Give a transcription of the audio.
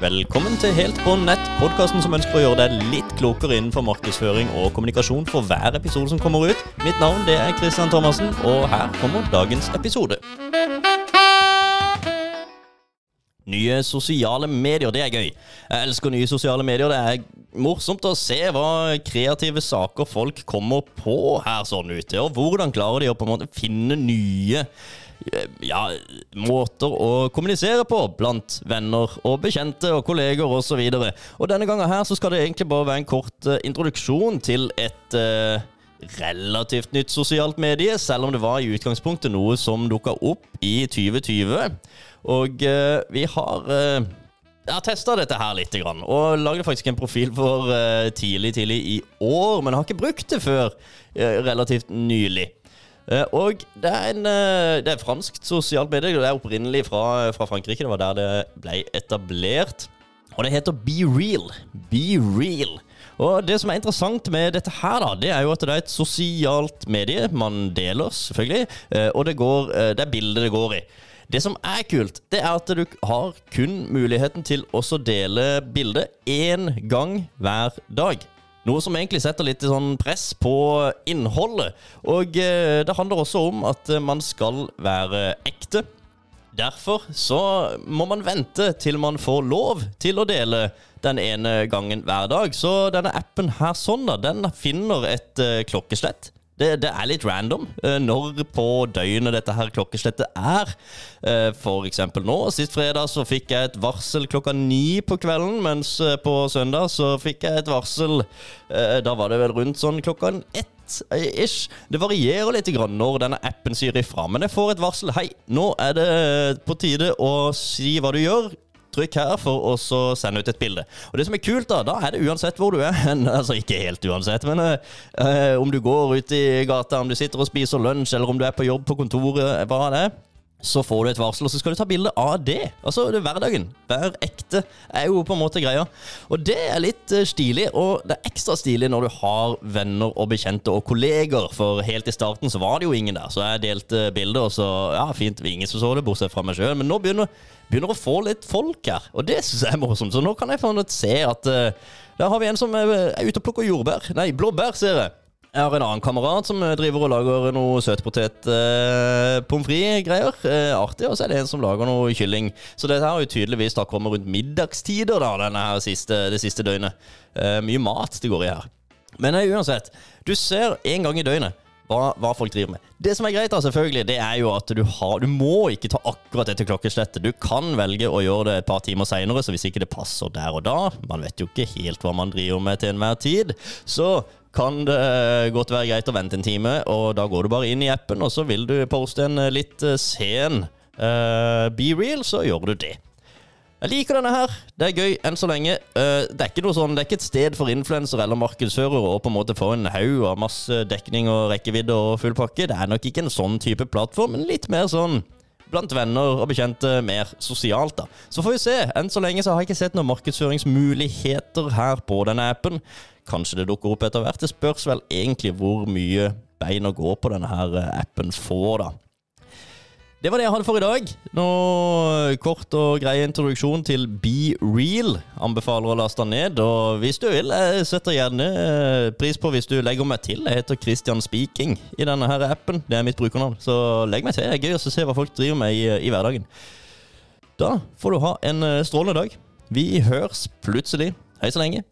Velkommen til Helt på nett, podkasten som ønsker å gjøre deg litt klokere innenfor markedsføring og kommunikasjon for hver episode som kommer ut. Mitt navn det er Christian Thomassen, og her kommer dagens episode. Nye sosiale medier, det er gøy. Jeg elsker nye sosiale medier. Det er morsomt å se hva kreative saker folk kommer på her sånn ute, og hvordan klarer de å på en måte finne nye ja, måter å kommunisere på blant venner og bekjente og kolleger osv. Og, så og denne gangen her så skal det egentlig bare være en kort uh, introduksjon til et uh, relativt nytt sosialt medie, selv om det var i utgangspunktet noe som dukka opp i 2020. Og uh, vi har jeg har testa dette her litt, og lagde faktisk en profil for tidlig tidlig i år, men har ikke brukt det før relativt nylig. Eh, og det er, en, eh, det er fransk sosialt medie. Det er opprinnelig fra, fra, Frankrike. Det var der det ble etablert. Og det heter Be Real. Be Real. Og det som er interessant med dette her, da, det er jo at det er et sosialt medie. Man deler, selvfølgelig. Eh, og det, går, det er bildet det går i. Det som er kult, det er at du har kun muligheten til å dele bildet én gang hver dag. Noe som egentlig setter litt sånn press på innholdet. Og eh, det handler også om at eh, man skal være ekte. Derfor så må man vente til man får lov til å dele den ene gangen hver dag. Så denne appen her sånn da, den finner et uh, klokkeslett det, det, er litt random uh, når på døgnet dette her klokkeslettet er. Uh, for eksempel nå. Sist fredag så fikk jeg et varsel klokka ni på kvelden, mens uh, på søndag så fikk jeg et varsel Da var det vel rundt sånn klokka ett ish. Det varierer litt når denne appen sier ifra, men jeg får et varsel. Hei, nå er det på tide å si hva du gjør trykk her for å sende ut et bilde. Og det som er kult, da, da er det uansett hvor du er. altså ikke helt uansett, men uh, om du går ut i gata, om du sitter og spiser lunsj, eller om du er på jobb på kontoret, hva det er så får du et varsel, og så skal du ta bilde av det. Altså, det er hverdagen. Vær ekte er jo på en måte greia. Og det er litt uh, stilig, og det er ekstra stilig når du har venner og bekjente og kolleger, for helt i starten så var det jo ingen der, så jeg delte bilder, og så Ja, fint, ingen som så det, bortsett fra meg sjøl, men nå begynner, begynner å få litt folk her, og det syns jeg er morsomt. Så nå kan jeg se at uh, der har vi en som er, er ute og plukker jordbær. Nei, blåbær, ser jeg. Jeg har en annen kamerat som driver og lager noe søtpotet eh, frites-greier. Eh, artig. Og så er det en som lager noe kylling. Så dette har jo tydeligvis da kommet rundt middagstider da, denne her siste, det siste døgnet. Eh, mye mat det går i her. Men nei, uansett, du ser en gang i døgnet hva, hva, folk driver med. Det som er greit, da, selvfølgelig, det er jo at du, har, du må ikke ta akkurat dette klokkeslettet. Du kan velge å gjøre det et par timer seinere, så hvis ikke det passer der og da Man vet jo ikke helt hva man driver med til enhver tid. Så kan det godt være greit å vente en time, og da går du bare inn i appen, og så vil du poste en litt eh, sen uh, be real, så gjør du det. Jeg liker denne her. Det er gøy enn så lenge. Uh, det er ikke noe sånn, det er ikke et sted for influensere eller markedsførere å på en måte få en haug av masse dekning og rekkevidde og full pakke. Det er nok ikke en sånn type plattform, men litt mer sånn blant venner og bekjente mer sosialt. da. Så får vi se. Enn så lenge så har jeg ikke sett noen markedsføringsmuligheter her på denne appen. Kanskje det dukker opp etter hvert. Det spørs vel egentlig hvor mye bein å gå på denne her eh, appen får, da. Det var det jeg hadde for i dag. Nå Kort og grei introduksjon til Be Real. Anbefaler å laste den ned. Og hvis du vil, jeg setter gjerne eh, pris på hvis du legger meg til. Jeg heter Christian Speaking i denne her appen. Det er mitt brukernavn. Så legg meg til. Det er gøy å se hva folk driver med i, i hverdagen. Da får du ha en eh, strålende dag. Vi høres plutselig. Hei så lenge.